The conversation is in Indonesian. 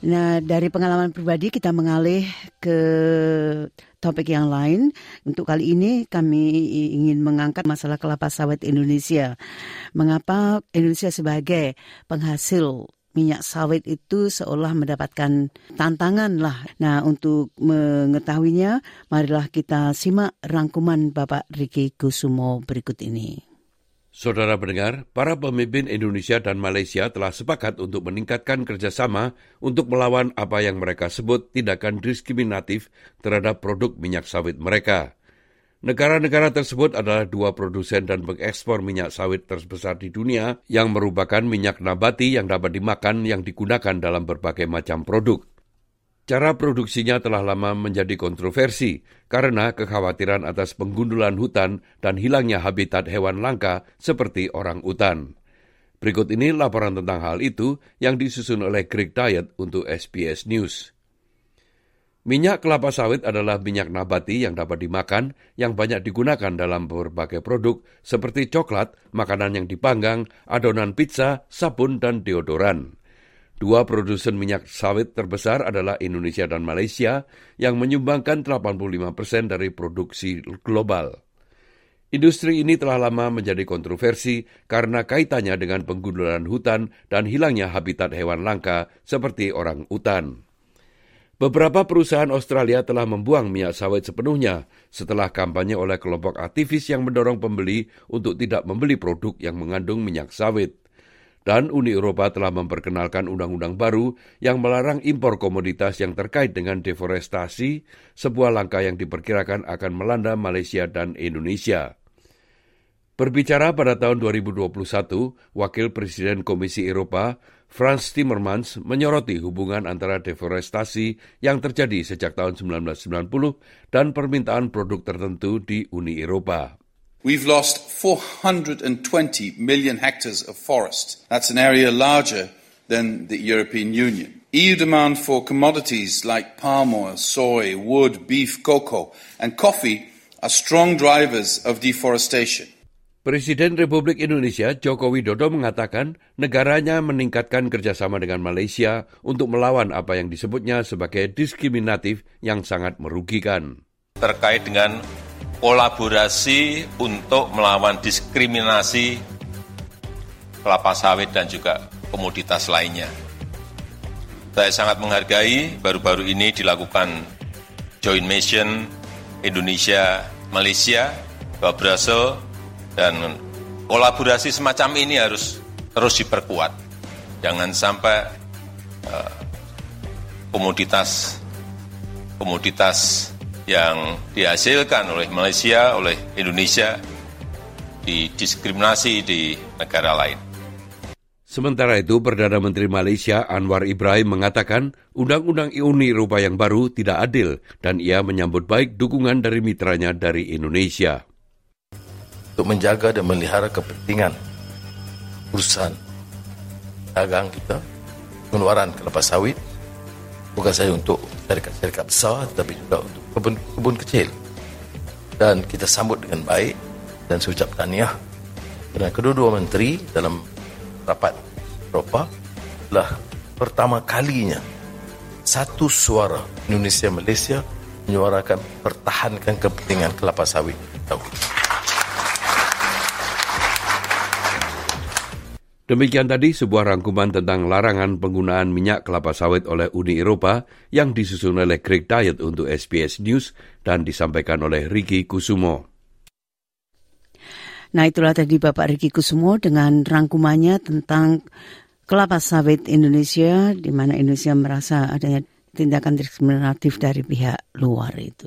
Nah, dari pengalaman pribadi kita mengalih ke topik yang lain. Untuk kali ini kami ingin mengangkat masalah kelapa sawit Indonesia. Mengapa Indonesia sebagai penghasil minyak sawit itu seolah mendapatkan tantangan lah. Nah, untuk mengetahuinya, marilah kita simak rangkuman Bapak Riki Kusumo berikut ini. Saudara pendengar, para pemimpin Indonesia dan Malaysia telah sepakat untuk meningkatkan kerjasama untuk melawan apa yang mereka sebut tindakan diskriminatif terhadap produk minyak sawit mereka. Negara-negara tersebut adalah dua produsen dan pengekspor minyak sawit terbesar di dunia yang merupakan minyak nabati yang dapat dimakan yang digunakan dalam berbagai macam produk. Cara produksinya telah lama menjadi kontroversi karena kekhawatiran atas penggundulan hutan dan hilangnya habitat hewan langka seperti orang utan. Berikut ini laporan tentang hal itu yang disusun oleh Greg Diet untuk SBS News. Minyak kelapa sawit adalah minyak nabati yang dapat dimakan yang banyak digunakan dalam berbagai produk seperti coklat, makanan yang dipanggang, adonan pizza, sabun, dan deodoran. Dua produsen minyak sawit terbesar adalah Indonesia dan Malaysia yang menyumbangkan 85 persen dari produksi global. Industri ini telah lama menjadi kontroversi karena kaitannya dengan penggundulan hutan dan hilangnya habitat hewan langka seperti orang utan. Beberapa perusahaan Australia telah membuang minyak sawit sepenuhnya setelah kampanye oleh kelompok aktivis yang mendorong pembeli untuk tidak membeli produk yang mengandung minyak sawit dan Uni Eropa telah memperkenalkan undang-undang baru yang melarang impor komoditas yang terkait dengan deforestasi, sebuah langkah yang diperkirakan akan melanda Malaysia dan Indonesia. Berbicara pada tahun 2021, Wakil Presiden Komisi Eropa, Frans Timmermans, menyoroti hubungan antara deforestasi yang terjadi sejak tahun 1990 dan permintaan produk tertentu di Uni Eropa. We've lost 420 million hectares of forest. That's an area larger than the European Union. EU demand for commodities like palm oil, soy, wood, beef, cocoa, and coffee are strong drivers of deforestation. Presiden Republik Indonesia Joko Widodo mengatakan negaranya meningkatkan kerjasama dengan Malaysia untuk melawan apa yang disebutnya sebagai diskriminatif yang sangat merugikan. Terkait dengan kolaborasi untuk melawan diskriminasi kelapa sawit dan juga komoditas lainnya. Saya sangat menghargai baru-baru ini dilakukan joint mission Indonesia Malaysia ke Brussels dan kolaborasi semacam ini harus terus diperkuat. Jangan sampai uh, komoditas komoditas yang dihasilkan oleh Malaysia, oleh Indonesia, didiskriminasi di negara lain. Sementara itu, Perdana Menteri Malaysia Anwar Ibrahim mengatakan Undang-Undang Uni Eropa yang baru tidak adil dan ia menyambut baik dukungan dari mitranya dari Indonesia. Untuk menjaga dan melihara kepentingan perusahaan dagang kita, pengeluaran kelapa sawit, bukan saja untuk syarikat-syarikat besar, tetapi juga untuk kebun, kebun kecil dan kita sambut dengan baik dan saya ucap tahniah kerana kedua-dua menteri dalam rapat Eropah telah pertama kalinya satu suara Indonesia Malaysia menyuarakan pertahankan kepentingan kelapa sawit. Tahu. Demikian tadi sebuah rangkuman tentang larangan penggunaan minyak kelapa sawit oleh Uni Eropa yang disusun oleh Greg Diet untuk SBS News dan disampaikan oleh Ricky Kusumo. Nah itulah tadi Bapak Ricky Kusumo dengan rangkumannya tentang kelapa sawit Indonesia di mana Indonesia merasa adanya tindakan diskriminatif dari pihak luar itu.